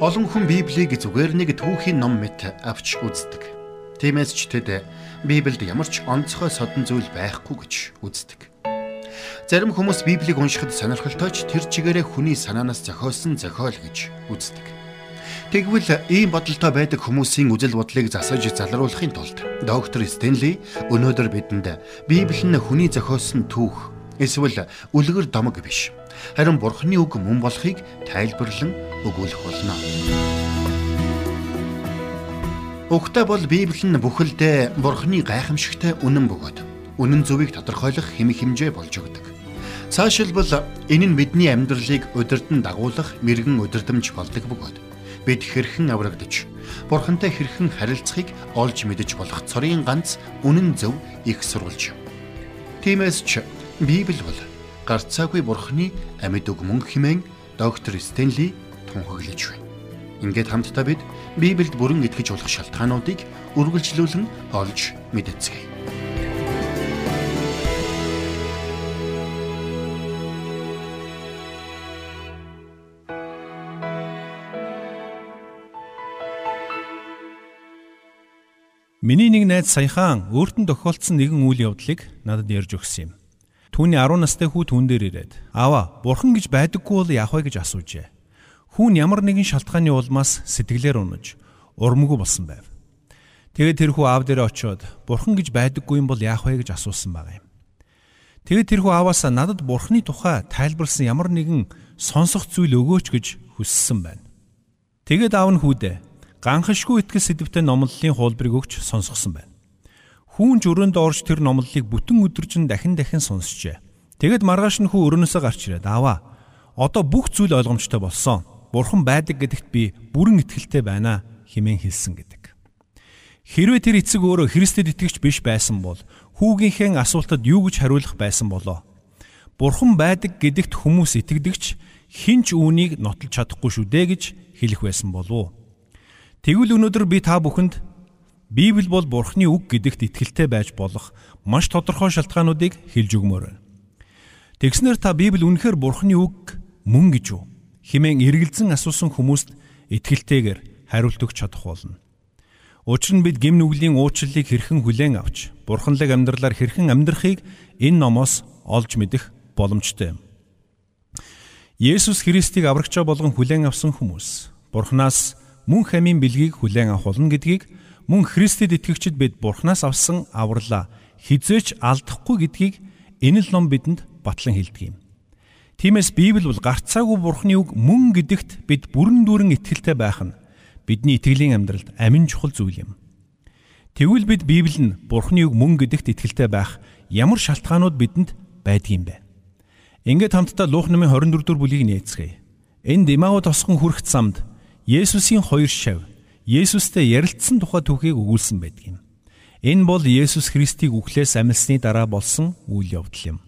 Олон хүн Библийг зүгээр нэг түүхийн ном мэт авч үздэг. Тиймээс ч тэд Библиэд ямар ч онцгой содон зүйл байхгүй гэж үздэг. Зарим хүмүүс Библийг уншихад сонирхолтойч тэр чигээрээ хүний санаанаас зохиосон зохиол гэж үздэг. Тэгвэл ийм бодолтой байдаг хүмүүсийн үжил бодлыг засаж залруулахын тулд доктор Стенли өнөөдөр бидэнд Библи нь хүний зохиосон түүх эсвэл үлгэр домог биш харин Бурхны үг мөн болохыг тайлбарлан өгүүлэх болно. Угтаа бол Библи нь бүхэлдээ Бурхны гайхамшигтай үнэн бөгөөд үнэн зөвийг тодорхойлох хэм хэмжээ болж өгдөг. Цаашилбал энэ нь бидний амьдралыг удирдан дагуулах мэрэгэн удирдамж болдог бөгөөд бид хэрхэн аврагдаж Бурхантай хэрхэн харилцахыг олж мэдэж болох цорын ганц үнэн зөв их сурвалж. Тиймээс ч Библи бол гарцаагүй бурхны амьд үг мөн химэн доктор Стенли тунхаглаж байна. Ингээд хамтдаа бид Библиэд бүрэн итгэж болох шалтгаануудыг үргэлжлүүлэн олж мэдцгээе. Миний нэг найз саяхан өөртөө тохиолдсон нэгэн үйл явдлыг надад ярьж өгсөн юм. Түүний 10 настай хүү түүн дээр ирээд "Аава, бурхан гэж байдаггүй бол яах вэ?" гэж асуужээ. Хүүн ямар нэгэн шалтгааны улмаас сэтгэлээр унаж урмгүй болсон байв. Тэгээд тэр хүү аав дээрээ очиод бурхан гэж байдаггүй юм бол яах вэ гэж асуусан байгаа юм. Тэгээд тэр хүү ааваасаа надад бурханы тухай тайлбарлсан ямар нэгэн сонсох зүйл өгөөч гэж хүссэн байна. Тэгээд аав нь хүүдээ ганхашгүй итгэл сэдвтэй номлолын хуулбарыг өгч сонсгосон байна. Хүүн ч өрөөнд орж тэр номлолыг бүтэн өдөржин дахин дахин сонсчээ. Тэгэд маргааш нь хүү өрөөнөөсөө гарч ирээд аваа. Одоо бүх зүйл ойлгомжтой болсон. Бурхан байдаг гэдэгт би бүрэн итгэлтэй байна хэмээн хэлсэн гэдэг. Хэрвээ тэр эцэг өөрөө Христэд итгэгч биш байсан бол хүүгийнхээ асуултад юу гэж хариулах байсан болоо? Бурхан байдаг гэдэгт хүмүүс итгэдэгч хинч үүнийг нотолж чадахгүй шүү дээ гэж хэлэх байсан болов уу? Тэгвэл өнөөдөр би та бүхэнд Библи бол Бурхны үг гэдэгт итгэлтэй байж болох маш тодорхой шалтгаануудыг хэлж өгмөр байна. Тэгснэр та Библи үнэхээр Бурхны үг мөн гэж үү? хэмээн эргэлзэн асуусан хүмүүст итгэлтэйгээр хариулт өгч чадах болно. Учир нь бид гим нүглийн уучлалыг хэрхэн хүлээн авч бурханлаг амьдралаар хэрхэн амьдрахыг энэ номоос олж мэдэх боломжтой юм. Есүс Христийг аврагчаа болгон хүлээн авсан хүмүүс Бурханаас мөн хамийн бэлгийг хүлээн авах болно гэдгийг Мөн Христэд итгэгчид бид Бурханаас авсан авралаа хизээч алдахгүй гэдгийг энэ л ном бидэнд батлан хэлдэг юм. Тиймээс Библи бол гарцаагүй Бурханы үг мөн гэдэгт бид бүрэн дүүрэн итгэлтэй байх нь бидний итгэлийн амьдралд амин чухал зүйл юм. Тэгвэл бид Библи нь Бурханы үг мөн гэдэгт итгэлтэй байх ямар шалтгаанууд бидэнд байдгийм бэ? Ингээд хамтдаа Луух номын 24 дугаар бүлийг нээцгээе. Энд Имау тосгон хүрэх замд Есүсийн хоёр шав Есүстэй ярилцсан тухай түүхийг өгүүлсэн байдаг юм. Энэ бол Есүс Христийг үхлээс амилсны дараа болсон үйл явдал юм.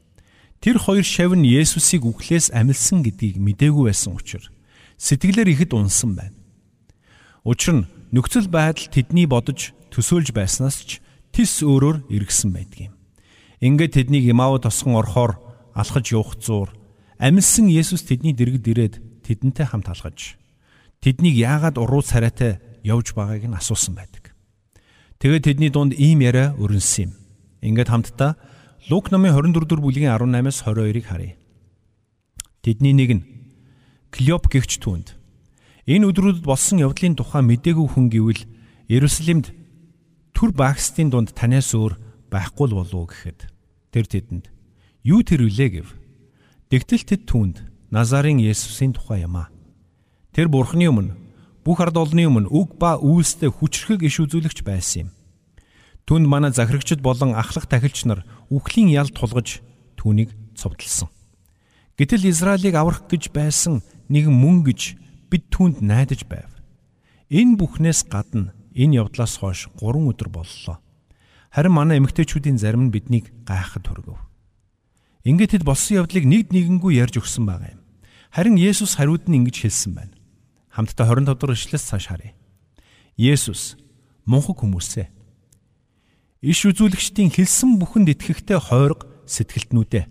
Тэр хоёр шав нь Есүсийг үхлээс амилсан гэдгийг мдээгүй байсан учраас сэтгэлээр ихэд унсан байна. Учир нь нөхцөл байдал тэдний бодож төсөөлж байснаас ч тис өөрөөр эргэсэн байдаг юм. Ингээд тэднийг Имау тосгон орохоор алхаж явах зуур амилсан Есүс тэдний дэргэд ирээд тэдэнтэй хамт алхаж тэднийг яагаад уруу царайтай явж байгааг нь асуусан байдаг. Тэгээд тэдний дунд ийм яриа өрнөсөн юм. Ингээд хамтдаа Лук номын 24 дугаар бүлгийн 18-аас 22-ыг харъя. Тэдний нэг нь Клеоп гихч түнд энэ өдрүүдэд болсон явдлын тухай мдээгүй хүн гэвэл Иерусалимд түр багстын дунд танаас өөр байхгүй болов уу гэхэд тэр тэдэнд юу тэр үлээ гэв. Тэгтэл тэд түнд Назарын Есүсийн тухай юм а. Тэр бурхны өмнө бүх ард олны өмнө үг ба үйлстэй хүчрхэг иш үзүүлэгч байсан юм. Түнд манай захирагчд болон ахлах тахилч нар үхлийн ял тулгаж түүнийг цовдлсон. Гэтэл Израилийг аврах гэж байсан нэг мөн гэж бид түүнд найдаж байв. Энэ бүхнээс гадна энэ явдлаас хойш 3 өдөр боллоо. Харин манай эмэгтэйчүүдийн зарим нь биднийг гайхад хүргэв. Ингээд хэд болсон явдлыг нэг нэгэнгүй ярьж өгсөн байгаа юм. Харин Есүс хариуд нь ингэж хэлсэн байна. Хамтдаа 25 дугаар ишлээс цааш харъя. Есүс мунхаг хүмүүсээ иш үзүүлэгчдийн хэлсэн бүхэнд итгэхтэй хойрог сэтгэлтнүүдээ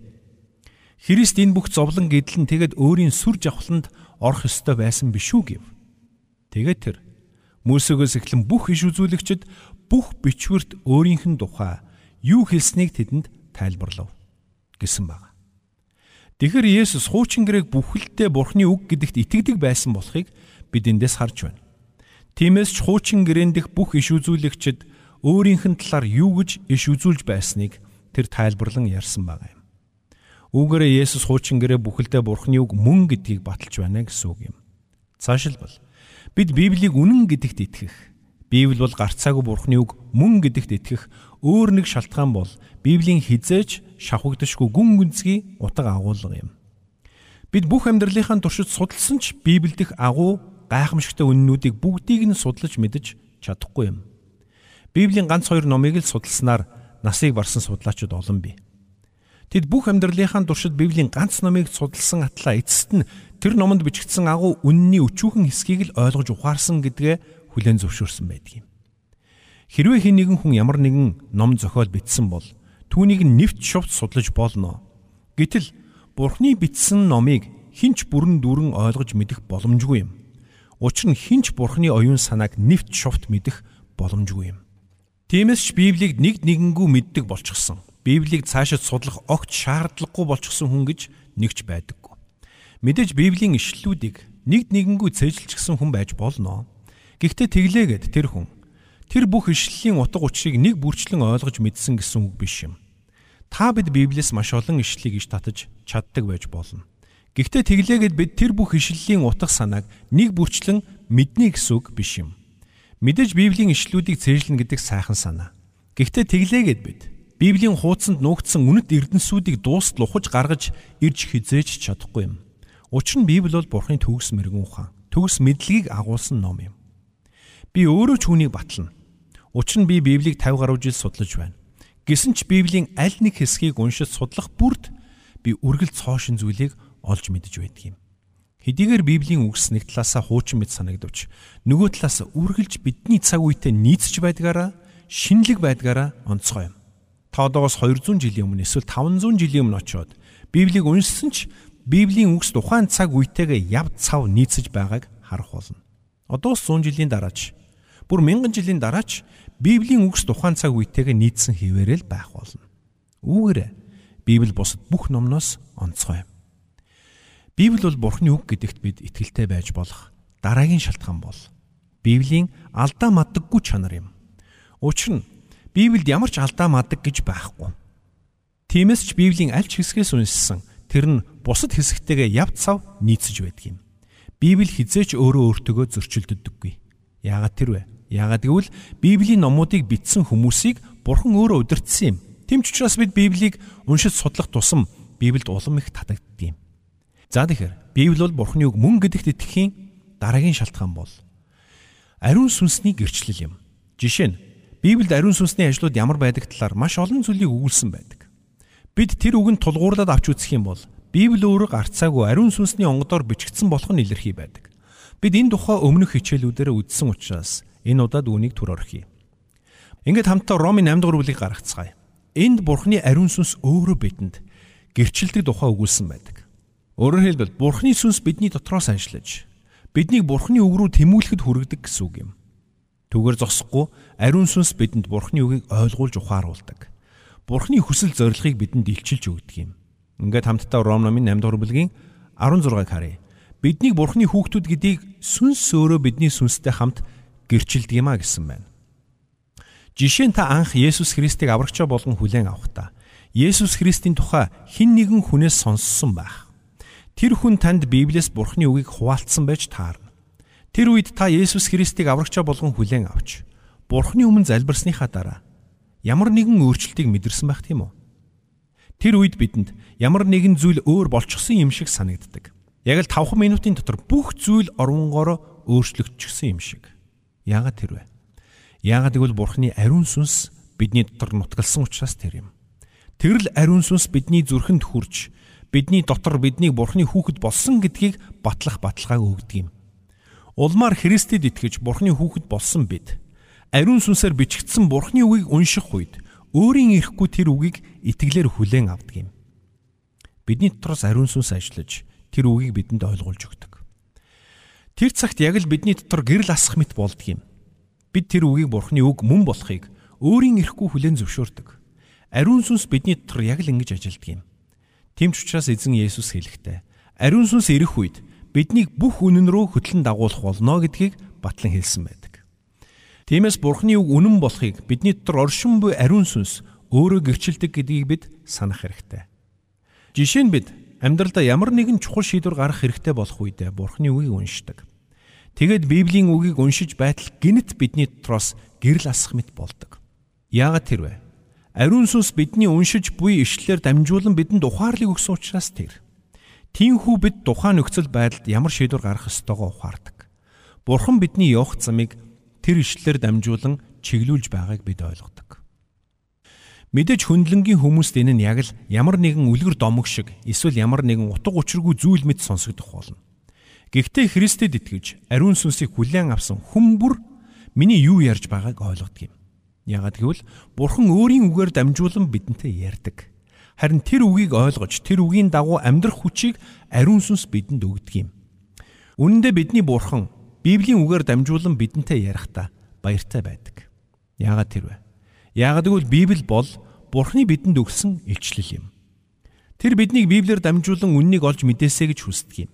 Христ энэ бүх зовлон гэдлэн тэгэд өөрийн сүр жавхланд орох ёстой байсан биш үү гэв. Тэгээд тэр Мөсөгөөс эхлэн бүх иш үзүүлэгчид бүх бичвэрт өөрийнх нь тухай юу хэлснийг тэдэнд тайлбарлав гэсэн баг. Тэгэхэр Есүс хуучин гэрээг бүхэлдээ Бурхны үг гэдэгт итгэдэг байсан болохыг бид эндээс харж байна. Тиймээс ч хуучин гэрээн дэх бүх иш үзүүлэгчид өөрийнх нь талаар юу гэж иш үзүүлж байсныг тэр тайлбарлан ярьсан баг юм. Үүгээрээ Есүс хуучин гэрээ бүхэлдээ Бурхны үг мөн гэдгийг баталж байна гэсэн үг юм. Цаашилбал бид Библийг үнэн гэдэгт итгэх. Библи бол гарцаагүй Бурхны үг мөн гэдэгт итгэх өөр нэг шалтгаан бол Библийн хизээж шавхагдшгүй гүн гүнзгий утга агуулга юм. Бид бүх амьдралынхаа туршид судалсан ч Библиэд дэх агуу гайхамшигтай үннүүдийг бүгдийг нь судлаж мэдэж чадахгүй юм. Библийн ганц хоёр номыг л судалснаар насыг барсан судлаачид олон бий. Тэд бүх амьдралынхаа туршид Библийн ганц номыг судалсан атлаа эцэст нь тэр номонд бичигдсэн агуу үнний өчүүхэн хэсгийг л ойлгож ухаарсан гэдгээ хүлээн зөвшөөрсөн байдаг юм. Хэрвээ хэн нэгэн хүн ямар нэгэн ном зохиол бичсэн бол Түүнийг нэвт шувт судлаж болно. Гэтэл Бурхны бичсэн номыг хинч бүрэн дүүрэн ойлгож мэдэх боломжгүй юм. Учир нь хинч Бурхны оюун санааг нэвт шувт мэдэх боломжгүй юм. Тиймээс ч Библийг нэг нэгэнгүү мэддэг болчихсон. Библийг цаашид судлах огт шаардлагагүй болчихсон хүн гэж нэгч байдаггүй. Мэдээж Библийн ишлэлүүдийг нэг нэгэнгүү цээжилчихсэн хүн байж болно. Гэхдээ тэглээгээд тэр хүн тэр бүх ишлэлийн утга учирыг нэг бүрчлэн ойлгож мэдсэн гэсэн үг биш юм. Та бид Библиэс маш олон ишлэлийг иш татаж чаддаг байж болно. Гэхдээ тэглээгээд бид тэр бүх ишлэлийн утга санааг нэг бүрчлэн мэднэ гэсэн үг биш юм. Мэдээж Библийн ишлүүдийг цээжлэн гэдэг сайхан санаа. Гэхдээ тэглээгээд бид Библийн хуудсанд нуугдсан үнэт эрдэнсүүдийг дуустал ухаж гаргаж ирж хизээж чадахгүй юм. Учир нь Библи бол Бурхны төгс мэрэгэн ухаан, төгс мэдлэгийг агуулсан ном юм. Би өөрөө ч үүнийг батлана. Учир нь би Библийг 50 гаруй жил судлаж байна. Гэсэн ч Библийн аль нэг хэсгийг уншиж судлах бүрд би үргэлж цоошин зүйлийг олж мэдэж байдаг юм. Хэдийгээр Библийн үгс нэг талаасаа хуучин мэд санагдвч нөгөө талаас үргэлж бидний цаг үетэй нийцэж байдгаараа шинэлэг байдгаараа онцгой юм. Та одоогоос 200 жилийн өмнө эсвэл 500 жилийн өмнө очиод Библийг уншсан ч Библийн үгс тухайн цаг үетэйгээ яв цав нийцэж байгааг харах болно. Одоос 100 жилийн дараач бүр мянган жилийн дараач Библийн үгс тухайн цаг үетэйгээ нийцсэн хിവэрэл байх болно. Үүгээр Библи бусад бүх номноос онцгой юм. Библи бол Бурхны үг гэдэгт бид итгэлтэй байж болох дараагийн шалтгаан бол Библийн алдаа мадаггүй чанар юм. Учир нь Библиэд ямар ч алдаа мадаг гэж байхгүй. Тиймээс ч Библийн аль ч хэсгээс уншсан тэр нь бусад хэсэгтэйгээ яв цав нийцэж байдаг юм. Библи хизээч өөрөө өөртөөгөө зөрчилддөггүй. Яагаад тэр вэ? Яагаад гэвэл Библийн номуудыг бичсэн хүмүүсийг Бурхан өөрөө удирдсан юм. Тэм ч учраас бид Библийг уншиж судлах тусам Библиэд улам их татагддаг юм. За тэгэхээр Библи бол Бурханы үг мөн гэдэгт итгэхийн дараагийн шалтгаан бол ариун сүнсний гэрчлэл юм. Жишээ нь Библиэд ариун сүнсний ажлууд ямар байдаг талаар маш олон зүйлийг өгүүлсэн байдаг. Бид тэр үгэнд тулгуурлаад авч үзэх юм бол Библи өөрөө гарцаагүй ариун сүнсний онгодоор бичигдсэн болох нь илэрхий байдаг. Бид энэ тухай өмнөх хичээлүүдээр үзсэн учраас Энэ удаад үүнийг түр орхив. Ингээд хамтдаа Ромын 8 дугаар бүлгийг гаргацгаая. Энд Бурхны ариун сүнс өөрөө бидэнд гэрчилдэг тухай өгүүлсэн байдаг. Өөрөөр хэлбэл Бурхны сүнс бидний дотроос ажиллаж биднийг Бурхны үг рүү тэмүүлэхэд хүргэдэг гэсэн үг юм. Түгээр зогсохгүй ариун сүнс бидэнд Бурхны үгийг ойлгуулж ухааруулдаг. Бурхны хүсэл зорилгыг бидэнд илчилж өгдөг юм. Ингээд хамтдаа Ром номын 8 дугаар бүлгийн 16-ыг харъя. Биднийг Бурхны хүүхдүүд гэдгийг сүнс өөрөө бидний сүнстэй хамт гэрчилдэг юм а гэсэн байна. Жишээ нь та анх Есүс Христийг аврагчаа болгон хүлээн авахдаа Есүс Христийн тухай хэн нэгэн хүнээс сонссон байх. Тэр хүн танд Библиэс Бурхны үгийг хуваалцсан байж таарна. Тэр үед та Есүс Христийг аврагчаа болгон хүлээн авч Бурхны өмнө залбирсныхаа дараа ямар нэгэн өөрчлөлтийг мэдэрсэн байх тийм үү? Тэр үед бидэнд ямар нэгэн зүйл өөр болчихсон юм шиг санагддаг. Яг л 5 минутын дотор бүх зүйл оронгоороо өөрчлөгдчихсөн юм шиг. Яагаад тэр вэ? Яагаад гэвэл Бурхны ариун сүнс бидний дотор нутгалсан учраас тэр юм. Тэрл ариун сүнс бидний зүрхэнд хурж бидний дотор биднийг Бурхны хүүхэд болсон гэдгийг батлах баталгааг өгдөг юм. Улмаар Христэд итгэж Бурхны хүүхэд болсон бид ариун сүнсээр бичигдсэн Бурхны үгийг унших үед өөрийн ирэхгүй тэр үгийг итгэлээр хүлээн авдаг юм. Бидний дотроос ариун сүнс ажиллаж тэр үгийг бидэнд ойлгуулж өгдөг. Тэр цагт яг л бидний дотор гэрэл асах мэт болдгийм. Бид тэр үгийг Бурхны үг мөн болохыг өөрийн эрэхгүй хүлээн зөвшөөрдөг. Ариун сүнс бидний дотор яг л ингэж ажилддаг юм. Тэмч учраас эзэн Есүс хэлэхдээ ариун сүнс ирэх үед биднийг бүх үнэн рүү хөтлөн дагуулах болно гэдгийг батлан хэлсэн байдаг. Тиймээс Бурхны үг үнэн болохыг бидний дотор оршин буй ариун сүнс өөрөө гэрчилдэг гэдгийг бид санах хэрэгтэй. Жишээ нь бид амьдралдаа ямар нэгэн чухал шийдвэр гаргах хэрэгтэй болох үедээ Бурхны үгийг уншдаг. Тэгэд Библийн үгийг уншиж байтал гинт бидний дотроос гэрэл асах мэт болдог. Яагаад тэрвэ? Ариун сүнс бидний уншиж буй ишлэлээр дамжуулан бидэнд ухаарлыг өгсөн учраас тэр. Тинхүү бид тухайн нөхцөл байдалд ямар шийдвэр гаргах ёстойгоо ухаардаг. Бурхан бидний явах замыг тэр ишлэлээр дамжуулан чиглүүлж байгааг бид ойлгодог. Мэдээж хөндлөнгийн хүмүүст энэ нь яг л ямар нэгэн үлгэр домог шиг эсвэл ямар нэгэн утга учиргүй зүйл мэт сонсогдох болно. Гэхдээ Христэд итгэж ариун сүнсийг хүлээн авсан хүн бүр миний юу ярьж байгааг ойлгодог юм. Яагад гэвэл Бурхан өөрийн үгээр дамжуулан бидэнтэй ярьдаг. Харин тэр үгийг ойлгож тэр үгийн дагуу амьдрах хүчийг ариун сүнс бидэнд өгдөг юм. Үүн дээр бидний Бурхан Библийн үгээр дамжуулан бидэнтэй ярихдаа баяртай байдаг. Яагаад тэр вэ? Яагаад гэвэл Библи бол Бурханы бидэнд өгсөн илчлэл юм. Тэр биднийг Библиэр дамжуулан үннийг олж мэдээсэй гэж хүсдэг юм.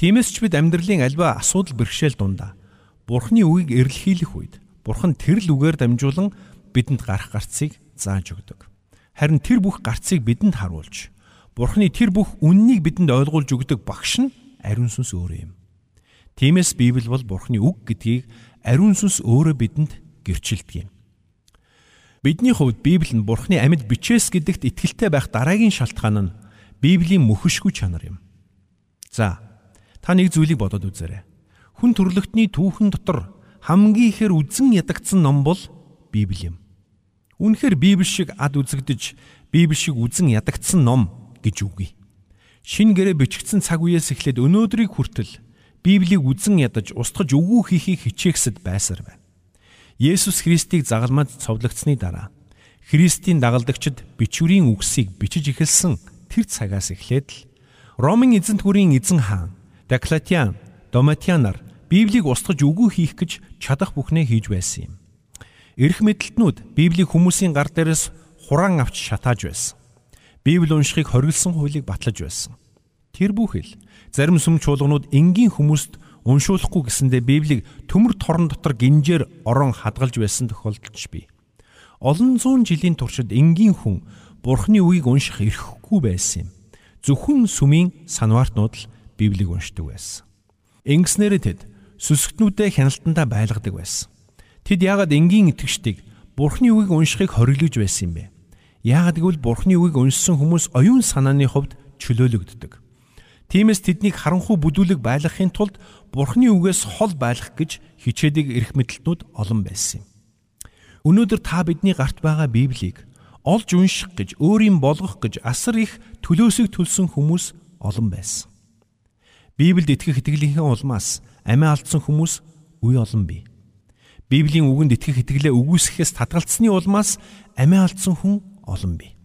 Тиймээс ч бид амьдралын альва асуудал бэрхшээл дундаа Бурхны үгийг эрэлхийлэх үед Бурхан тэр л үгээр дамжуулан бидэнд гарах гарцыг зааж өгдөг. Харин тэр бүх гарцыг бидэнд харуулж Бурхны тэр бүх үннийг бидэнд ойлгуулж өгдөг багш нь ариун сүнс өөрөө юм. Тиймээс Библи бол Бурхны үг гэдгийг ариун сүнс өөрөө бидэнд гэрчилдэг юм. Бидний хувьд Библи нь Бурхны амьд бичээс гэдэгт итгэлтэй байх дараагийн шалтгаан нь Библийн мөхөшгүй чанар юм. За Та нэг зүйлийг бодоод үзээрэй. Хүн төрлөختний түүхэн дотор хамгийн ихээр үзэн ядагдсан ном бол Библи юм. Үнэхээр Библи шиг ад үзэгдэж, Библи шиг үзэн ядагдсан ном гэж үгүй. Шин гэрээ бичигдсэн цаг үеэс эхлээд өнөөдрийг хүртэл Библийг үзэн ядаж устгаж өгөө хийхийг хичээхсэд байсаар байна. Есүс Христийг загалмаад цовдлогдсны дараа Христийн дагалдагчид бичвэрийн үгсийг бичиж эхэлсэн тэр цагаас эхлээд л Ромын эзэнт гүрийн эзэн хаан Даклатиан, Доматианаар Библийг устгаж үгүй хийх гэж чадах бүхнээ хийж байсан юм. Ирэх мэдлэлтнүүд Библийг хүмүүсийн гар дээрээс хураан авч шатааж байсан. Библи уншихыг хориглосон хуулийг батлаж байсан. Тэр бүхэл зарим сүм чуулганууд энгийн хүмүүст уншуулахгүй гэсэндээ Библийг төмөр торон дотор гинжээр орон хадгалж байсан тохиолдолч бий. Олон зуун жилийн туршид энгийн хүн Бурхны үгийг унших эрхгүй байсан юм. Зөвхөн сүмийн санваартнууд л Библийг уншдаг байсан. Ингэснээр тэд сүсгтнүүдээ хяналтандаа байлгадаг байсан. Тэд яагаад энгийн итгэжтийг Бурхны үгийг уншихыг хориглож байсан юм бэ? Яагаад гэвэл Бурхны үгийг уншсан хүмүүс оюун санааны хувьд чөлөөлөгддөг. Тиймээс тэднийг харанхуй бүдүүлэг байлгахын тулд Бурхны үгээс хол байлгах гэж хичээдэг эрх мэдлтнүүд олон байсан юм. Өнөөдөр та бидний гарт байгаа Библийг олж унших гэж өөрийн болгох гэж асар их төлөөсөг төлсөн хүмүүс олон байсан. Библиэд итгэх итгэлийнхээ улмаас амиа алдсан хүмүүс үе олон бий. Библийн үгэнд итгэх итгэлээ үгүйсгэхээс татгалцсны улмаас амиа алдсан хүн олон бий.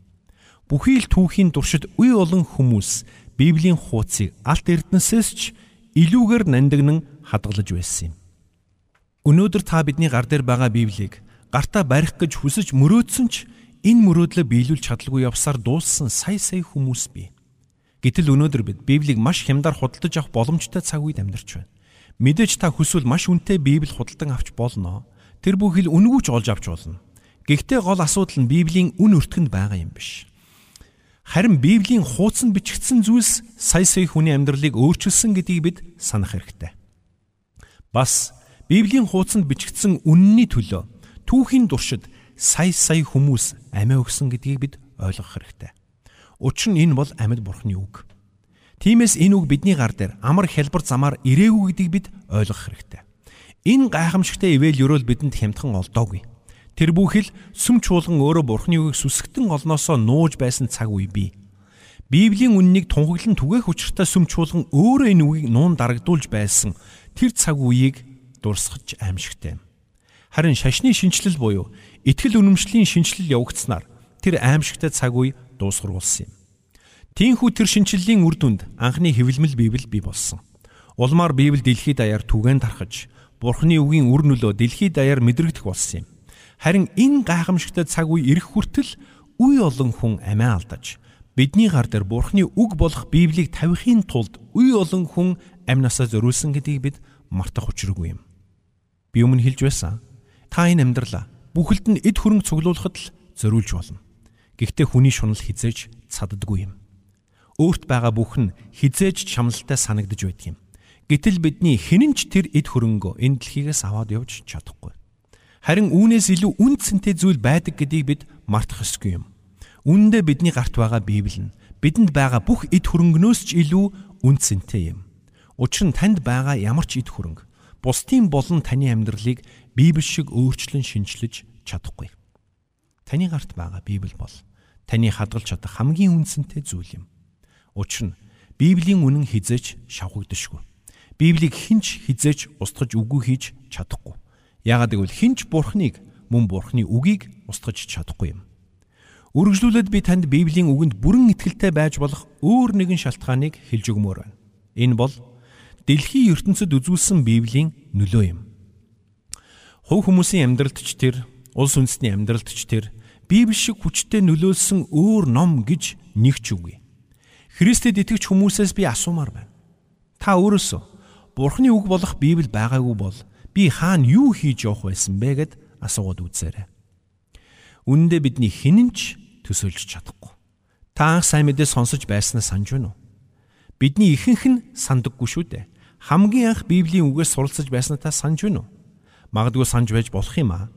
Бүхий л түүхийн туршид үе олон хүмүүс Библийн хуудсыг алт эрдэнэсээс ч илүүгээр нандинан хадгалж байсан юм. Өнөөдөр та бидний гар дээр байгаа Библийг гартаа барих гэж хүсэж мөрөөдсөн ч энэ мөрөөдлөө биелүүлж чадалгүй явсаар дууссан сая сая хүмүүс бий. Гэтэл өнөөдөр бид Библийг маш хямдар худалдаж авах боломжтой цаг үед амьдарч байна. Мэдээж та хүсвэл маш үнэтэй Библи худалдан авч болно. Тэр бүхэл үнгүүч олж авч болно. Гэхдээ гол асуудал нь Библийн үн өртгөнд байгаа юм биш. Харин Библийн хуудсанд бичигдсэн зүйлс сая сая хүний амьдралыг өөрчилсөн гэдгийг бид санах хэрэгтэй. Бас Библийн хуудсанд бичигдсэн үнний төлөө түүхийн туршид сая сая хүмүүс амиа өгсөн гэдгийг бид ойлгох хэрэгтэй. Учир нь энэ бол амьд бурхны үг. Тиймээс энэ үг бидний гар дээр амар хялбар замаар ирээгүй гэдгийг бид ойлгох хэрэгтэй. Энэ гайхамшигтай ивэл өрөөл бидэнд хямдхан олдоогүй. Тэр бүхэл сүм чуулган өөрөө бурхны үгийг сүсгтэн олноосоо нууж байсан цаг үе бий. Библийн үннийг тунхаглан түгээх учиртай сүм чуулган өөрөө энэ үгийг нуун дарагдуулж байсан тэр цаг үеийг дурсгаж аимшигтай. Харин шашны шинчлэл буюу итгэл үнэмшлийн шинчлэл явагдсанаар тэр аимшигтай цаг үе дуусгаруулсан юм. Тийхүү тэр шинчлэлийн үр дүнд анхны хэвлэмэл Библи бий болсон. Улмаар Библи дэлхийд даяар түгээн тархаж Бурхны үгийн үр нөлөө дэлхийд даяар мэдрэгдэх болсон юм. Харин энэ гайхамшигтай цаг үе ирэх хүртэл үе олон хүн амиа алдаж бидний гар дээр Бурхны үг болох Библийг тавихын тулд үе олон хүн амнасаа зориулсан гэдгийг бид мартах учиргүй юм. Би өмнө хэлж байсан. Та энэ амьдралаа бүхэлд нь эд хөрөнгө цуглуулахад л зориулж болно. Гэхдээ хүний шунал хизээж цаддаггүй юм. Өөрт байгаа бүх нь хизээж чамлалтай санагдаж байдаг юм. Гэтэл бидний хинэнч тэр эд хөрөнгөө энэ дэлхийгээс аваад явж чадахгүй. Харин үүнээс илүү үн цэнтэй зүйл байдаг гэдгийг бид мартах ёсгүй юм. Үүндээ бидний гарт байгаа Библи нь бидэнд байгаа бүх эд хөрөнгнөөс ч илүү үн цэнтэй юм. Учир нь танд байгаа ямар ч эд хөрөнгө бусдын болон таны амьдралыг Библи шиг өөрчлөн шинчлэж чадахгүй. Таны гарт байгаа Библи бол таны хадгалж чадах хамгийн үнцэнтэй зүйл юм. Учир нь Библийн үнэн хизэж шавхагдшгүй. Библийг хинч хизээч устгаж үгүй хийж чадахгүй. Яагаад гэвэл хинч бурхныг мөн бурхны үгийг устгаж чадахгүй юм. Үргэлжлүүлээд би танд Библийн үгэнд бүрэн итгэлтэй байж болох өөр нэгэн шалтгааныг хэлж өгмөр байна. Энэ бол дэлхийн ертөнцид үзүүлсэн Библийн нөлөө юм. Хувь хүмүүсийн амьдралд ч тэр, улс үндэстний амьдралд ч тэр Библи шиг хүчтэй нөлөөлсөн өөр ном гэж нэг ч үгүй. Христэд итгэж хүмүүсээс би асуумаар байна. Та өөрөөсөө Бурхны үг болох Библи байгаагүй бол би хаана юу хийж явах байсан бэ гэд асууад үзээрэй. Үүндээ бидний хинэнч төсөөлж чадахгүй. Та анх сайн мэдээ сонсож байснаа санаж байна уу? Бидний ихэнх нь сандаггүй шүү дээ. Хамгийн анх Библийн үгээс суралцаж байснаа та санаж байна уу? Магадгүй санаж байж болох юм аа.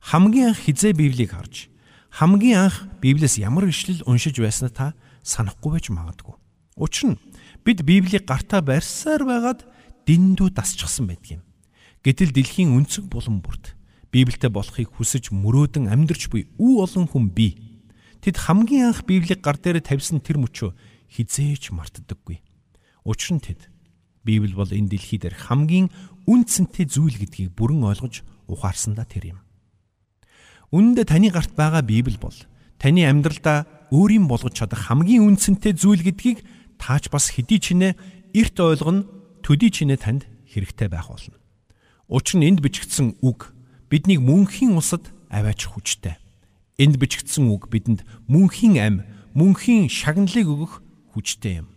Хамгийн анх хизээ Библийг харж, хамгийн анх Библиэс ямар ишлэл уншиж байснаа та санахгүй байж магадгүй. Учир нь бид Библийг гартаа барьсаар байгаад дэндүү дасчихсан байдаг юм. Гэтэл дэлхийн өнцөг булан бүрт Библиэд болохыг хүсэж мөрөөдөн амьдрч буй үе олон хүн бий. Тэд хамгийн анх Библийг гар дээр тавьсан тэр мөчөө хизээч мартдаггүй. Учир нь тэд Библи бол энэ дэлхий дээр хамгийн үнцэнтэй зүйл гэдгийг бүрэн ойлгож ухаарсандаа тэр юм. Үүндээ таны гарт байгаа Библи бол таны амьдралдаа өөрийн болгож чадах хамгийн үнцэнтэй зүйл гэдгийг таач бас хэдий чинээ эрт ойлгоно төдий чинээ танд хэрэгтэй байх болно. Учир нь энд бичигдсэн үг биднийг мөнхийн усад аваачих хүчтэй. Энд бичигдсэн үг бидэнд мөнхийн ам, мөнхийн шагналыг өгөх хүчтэй юм.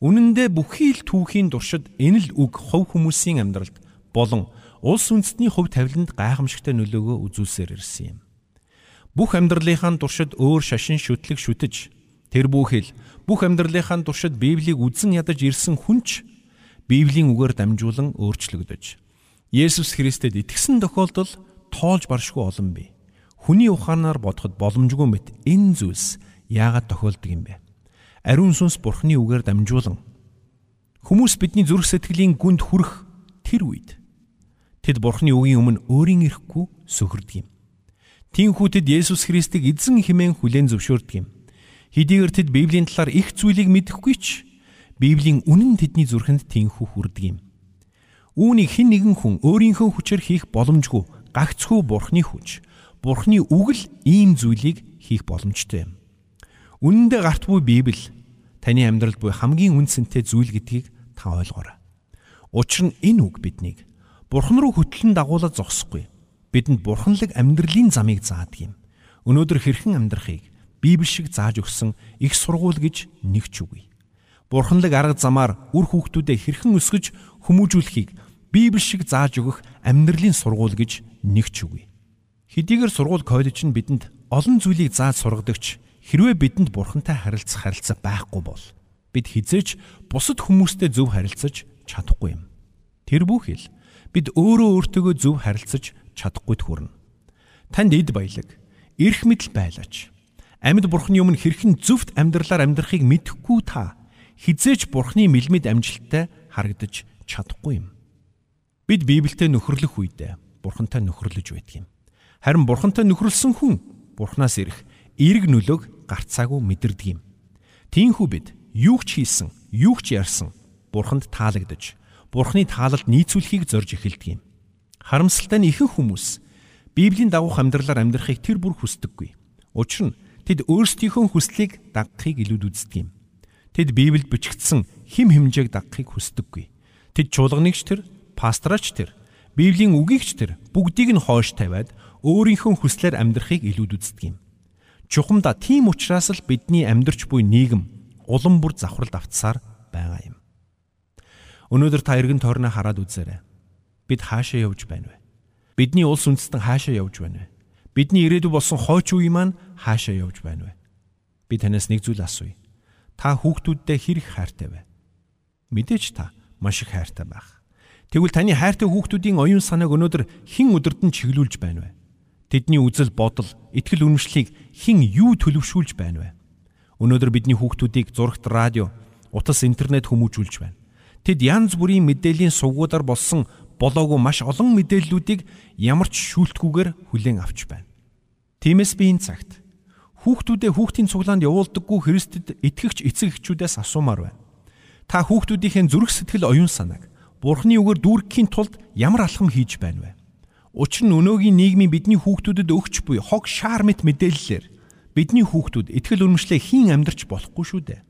Үнэн дээр бүхий л түүхийн туршид энэ л үг хов хүмүүсийн амьдралд болон улс үндэстний хөв тавиланд гайхамшигтай нөлөөгөө үзүүлсээр ирсэн юм. Бүх амьдралынхаа туршид өөр шашин шүтлэг шүтэж тэр бүхэл бүх амьдралынхаа туршид Библийг үзэн ядаж ирсэн хүнч Библийн үгээр дамжуулан өөрчлөгдөж Есүс Христэд итгэсэн тохиолдол тоолж баршгүй олон бий. Хүний ухаанаар бодоход боломжгүй мэт энэ зүйлс яагаад тохиолдог юм бэ? Ариун сүнс Бурхны үгээр дамжуулан хүмүүс бидний зүрх сэтгэлийн гүнд хүрэх тэр үед тэд Бурхны үгийн өмнө өөрийн ирэхгүй сөхөрдөг юм. Тинхүү тэд Есүс Христийг эзэн хэмээн хүлээн зөвшөөрдөг юм. Хэдийгээр тэд Библийн талаар их зүйлийг мэдэхгүй ч Библийн үнэн тэдний зүрхэнд тэнхүү хүрдэг юм. Үүнийг хэн нэгэн хүн өөрийнхөө хүчээр хийх боломжгүй гагцхүү Бурхны хүч. Бурхны үг л ийм зүйлийг хийх боломжтой юм. Үнэндээ гарт буй Библи таны амьдралд буй хамгийн үнцэнтэй зүйл гэдгийг та ойлгоорой. Учир нь энэ үг биднийг Бурхан руу хөтлөн дагуулж зогсохгүй. Бидэнд бурханлаг амьдралын замыг заадаг юм. Өнөөдөр хэрхэн амьдрахыг Библи шиг зааж өгсөн их сургууль гэж нэг ч үгүй. Бурханлаг арга замаар үр хүүхдүүдэд хэрхэн өсгөж хүмүүжүүлэхийг Библи шиг зааж өгөх амьдралын сургууль гэж нэг ч үгүй. Хэдийгээр сургууль коллеж нь бидэнд олон зүйлийг зааж сургадагч хэрвээ бидэнд бурхантай харилцах харилцаа байхгүй бол бид хизээч бусад хүмүүстэй зөв харилцаж чадахгүй юм. Тэр бүхэл бид өөрөө өөртөөгөө зөв харилцаж чадахгүй төрнө. Танд эд баялаг, эрх мэдэл байлаач Амьд бурхны өмнө хэрхэн зөвхт амьдралаар амьдрахыг мэдэхгүй та хизээч бурхны мэлмид амжилттай харагдаж чадахгүй юм. Бид Библиэд нөхөрлөх үедээ бурхантай нөхөрлөж байдаг юм. Харин бурхантай нөхөрлсөн хүн бурхнаас ирэх эерэг нөлөөг гарцаагүй мэдэрдэг юм. Тиймээс бид юу ч хийсэн, юу ч ярьсан бурханд таалагдж, бурхны таалалд нийцүүлэхийг зорж эхэлдэг юм. Харамсалтай нь ихэнх хүмүүс Библийн дагуух амьдралаар амьдрахыг тэр бүр хүсдэггүй. Учир нь Тэд өөрсдийнхөө хүслийг дагахыг илүүд үздэг юм. Тэд Библиэд бичигдсэн хим хэмжээг дагахыг хүсдэггүй. Тэд чуулганыг ч тэр, пастораач тэр, Библийн үгийг ч тэр бүгдийг нь хоош тавиад өөрийнхөө хүслээр амьдрахыг илүүд үздэг юм. Чухамда тийм учраас л бидний амьдрч буй нийгэм улам бүр завхралд автсаар байгаа юм. Өнөөдөр та эргэн тойрноо хараад үзээрэй. Бид хаашаа явж байна вэ? Бидний улс үндэстэн хаашаа явж байна вэ? Бидний ирээдүй болсон хойч үе маань хаашаа явж байна вэ? Би танаас нэг зүйл асууя. Та хүүхдүүддээ хэрэг хайртай вэ? Мэдээж та маш их хайртай байх. Тэгвэл таны хайртай хүүхдүүдийн оюун санааг өнөөдөр хэн өдөрдөн чиглүүлж байна вэ? Тэдний үзэл бодол, итгэл үнэмшлийг хэн юу төлөвшүүлж байна вэ? Өнөөдөр бидний хүүхдүүдийг зурагт радио, утас интернет хүмүүжүүлж байна. Тэд янз бүрийн мэдээллийн сувгуудаар болсон болоогүй маш олон мэдээллүүдийг ямар ч шүүлтгүүгээр хүлээн авч байна. Тиймээс би энэ цагт хүүхдүүдээ хүүхдийн цуглаанд явуулдаггүй Христэд итгэгч эцэг эхчүүдээс асуумаар байна. Та хүүхдүүдийнхээ зүрх сэтгэл оюун санааг Бурхны үгээр дүүргэхийн тулд ямар алхам хийж байна вэ? Учир нь өнөөгийн нийгмийн бидний хүүхдүүдэд өгч буй хог шаар мэт мэдээллээр бидний хүүхдүүд итгэл үнэмшлээ хийн амьдрч болохгүй шүү дээ.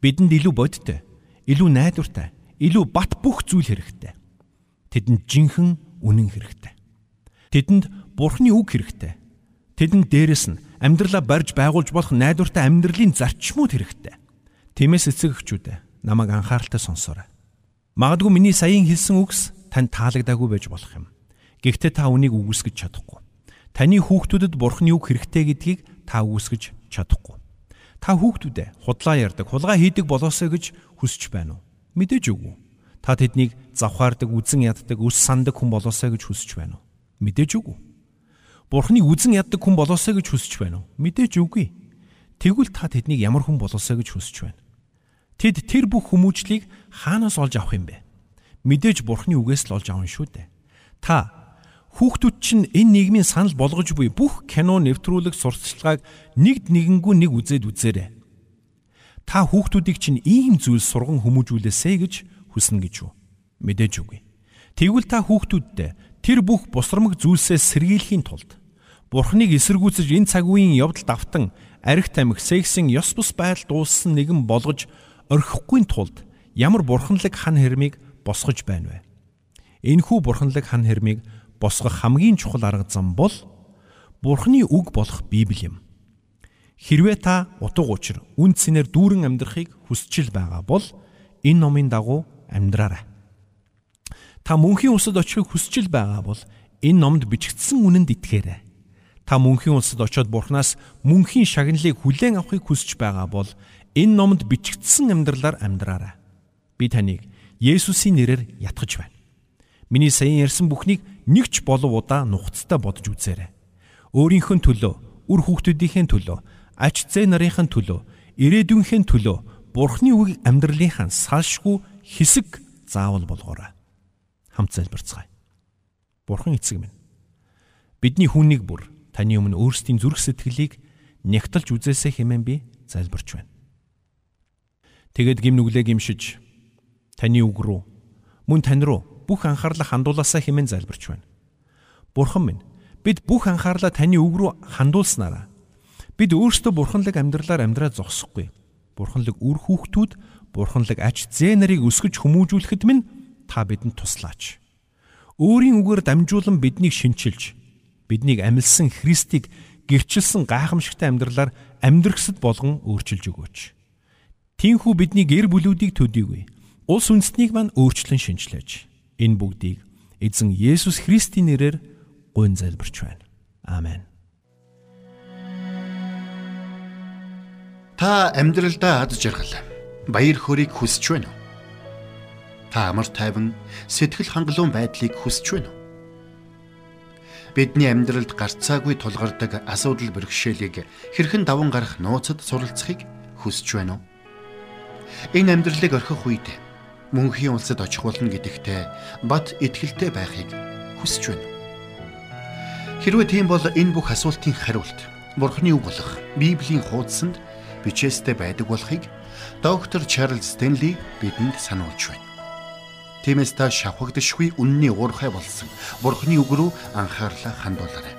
Бидэнд илүү бодтой, илүү найдвартай, илүү бат бүх зүйл хэрэгтэй. Тэдэнд жинхэнэ үнэн хэрэгтэй. Тэдэнд Бурхны үг хэрэгтэй. Тэдэнд дээрэс нь амьдралаа барьж байгуулж болох найдвартай амьдралын зарчмууд хэрэгтэй. Тиймээс эцэг эхчүүд намайг анхааралтай сонсоорой. Магадгүй миний саяын хэлсэн үгс танд таалагдаагүй байж болох юм. Гэхдээ та үнийг үгүйсгэж чадахгүй. Таны хүүхдүүдэд бурхны үг хэрэгтэй гэдгийг та үгүйсгэж чадахгүй. Та хүүхдүүдээ худлаа ярддаг, хулгай хийдэг болоосоо гэж хүсэж байна уу? Мэдээж үгүй. Та тэднийг завхаардаг, үзен яддаг, үс сандаг хүн болоосоо гэж хүсэж байна уу? Мэдээж үгүй. Бурхныг үзен яддаг хүн болоосоо гэж хүсэж байна уу? Мэдээж үгүй. Тэгвэл та тэднийг ямар хүн болоосоо гэж хүсэж байна. Тэд тэр бүх хүмүүжлийг хаанаас олж авах юм бэ? Мэдээж Бурхны үгээс л олж авна шүү дээ. Та Хүүхдүүд чинь энэ нийгмийн санал болгож буй бүх кино нэвтрүүлэг сурталчилгааг нэгд нэгэнгүй нэг үзээд үзээрэй. Та хүүхдүүдийг чинь ийм зүйл сурган хүмүүжүүлээсэй гэж хүснэ гэж юу? Мэдээж үгүй. Тэгвэл та хүүхдүүддээ тэр бүх бусрамг зүйлсээ сэргийлэхийн тулд Бурхныг эсэргүүцэж энэ цаг үеийн явдалд автан арх тамхи сексийн ёс бус байдал дууссан нэгэн болгож орхихгүй тулд ямар бурханлаг хан хэрмийг босгож байна вэ? Энэхүү бурханлаг хан хэрмийг босгох хамгийн чухал арга зам бол Бурхны үг болох Библи юм. Хэрвээ та утга учир үн цэнээр дүүрэн амьдрахыг хүсчил байгаа бол энэ номын дагуу амьдраарай. Та мөнхийн улсад очихыг хүсчил байгаа бол энэ номд бичигдсэн үнэнд итгээрэй. Та мөнхийн улсад очиод Бурханаас мөнхийн шагналыг хүлээн авахыг хүсэж байгаа бол энэ номд бичигдсэн амьдралаар амьдраарай. Би таныг Есүсийн нэрээр ятгах байна. Миний саяын ярьсан бүхнийг нэг ч болов удаа нухацтай бодож үзээрэй. Өөрийнхөө төлөө, үр хүүхдүүдийнхээ төлөө, ач зээ нарынхаа төлөө, ирээдүйнхээ төлөө Бурхны үг амьдралынхаа салшгүй хэсэг заавал болгоорой. Хамт залбирцгаая. Бурхан эцэг минь. Бидний хүнийг бүр таны өмнө өөрсдийн зүрх сэтгэлийг нягтлж үзээсэй хэмээн би залбирч байна. Тэгэд гим нүглээ гимшиж таны үг рүү мөн тань руу бүх анхаарлаа хандуулаасаа хэмээн залбирч байна. Бурхан минь, бид бүх анхаарлаа таны үг рүү хандуулснараа бид өөрсдөө бурханлаг амьдралаар амьдраа зогсохгүй. Бурханлаг үр хүүхдүүд, бурханлаг ач зээ нарыг өсгөж хүмүүжүүлэхэд минь та бидэнд туслаач. Өөрийн үгээр дамжуулан биднийг шинчилж, биднийг амилсан Христийг гэрчилсэн гайхамшигтай амьдралаар амьдрахсад болгон өөрчилж өгөөч. Тинхүү бидний гэр бүлүүдийг төдийгүй. Улс үндэстнийг маань өөрчлөн шинчлээж Энэ бүгдийг эзэн Есүс Христийн нэрээр гуйн залбирч байна. Амен. Та амьдралдаа ад жаргал, баяр хөөргийг хүсэж байна уу? Та амар тайван, сэтгэл хангалуун байдлыг хүсэж байна уу? Бидний амьдралд гарцаагүй тулгардаг асуудал бэрхшээлийг хэрхэн даван гарах нууцад суралцахыг хүсэж байна уу? Энэ амьдралыг орхих үед мөнхийн улсад очих болно гэдэгтээ бат итгэлтэй байхыг хүсэж байна. Хэрвээ тийм бол энэ бүх асуултын хариулт Бурхны үг болох Библийн хуудсанд бичээстэй байдаг болохыг доктор Чарлз Стенли бидэнд сануулж байна. Тиймээс та шавхагдшгүй үнний уурхай болсон Бурхны үг рүү анхаарлаа хандуулаарай.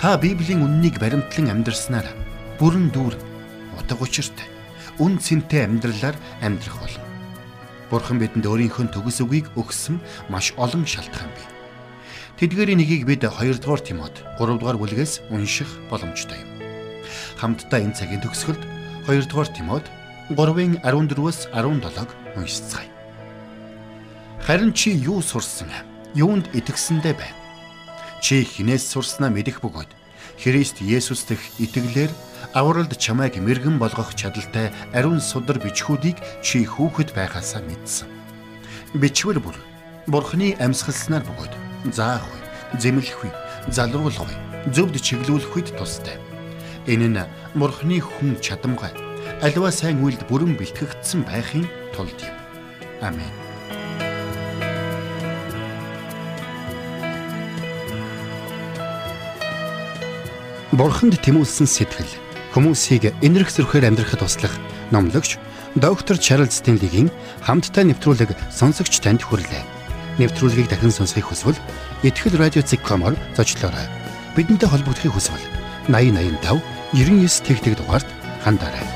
Та Библийн үннийг баримтлан амьдрснаар бүрэн дүүр утга учиртай үн цэнтэй амьдралаар амьдрах болно. Бурхан бидэнд өөрийнхөө төгс үгийг өгсөн маш олон шалтгаан бий. Тэдгээрийн нэгийг бид 2 дугаар Тимот 3 дугаар бүлгээс унших боломжтой юм. Хамтдаа энэ цагийн төгсгөлд 2 дугаар Тимот 3-ын 14-өөс 17-г уншицгаая. Харин чи юу сурсан? Юунд итгэсэндээ байна? Чи хинээс сурснаа мэдэх бөгөөд Христ Есүс дэх итгэлээр авралд чамайг мэрэгэн болгох чадaltaй ариун судар бичгүүдийг чи хүүхэд байхасаа мэдсэн. Бичвэр бүр Бурхны амьсгалснаар бөгөөд заахгүй, зэмлэхгүй, залруулахгүй, зөвд чиглүүлэх үед тустай. Энэ нь Бурхны хүн чадамгай аливаа сайн үйлд бүрэн бэлтгэгдсэн байхын тулд юм. Амен. Бурханд тэмүүлсэн сэтгэл хүмүүсийг энэрх зөрхөөр амьдрахад туслах номлогч доктор Чарлз Стенлигийн хамттай нэвтрүүлэг сонсогч танд хүрлээ. Нэвтрүүлгийг дахин сонсохыг хүсвэл ихтгэл радиоцик.com-оор зочлоорой. Бидэнтэй холбогдохыг хүсвэл 8085 99 тэгтэг дугаард хандаарай.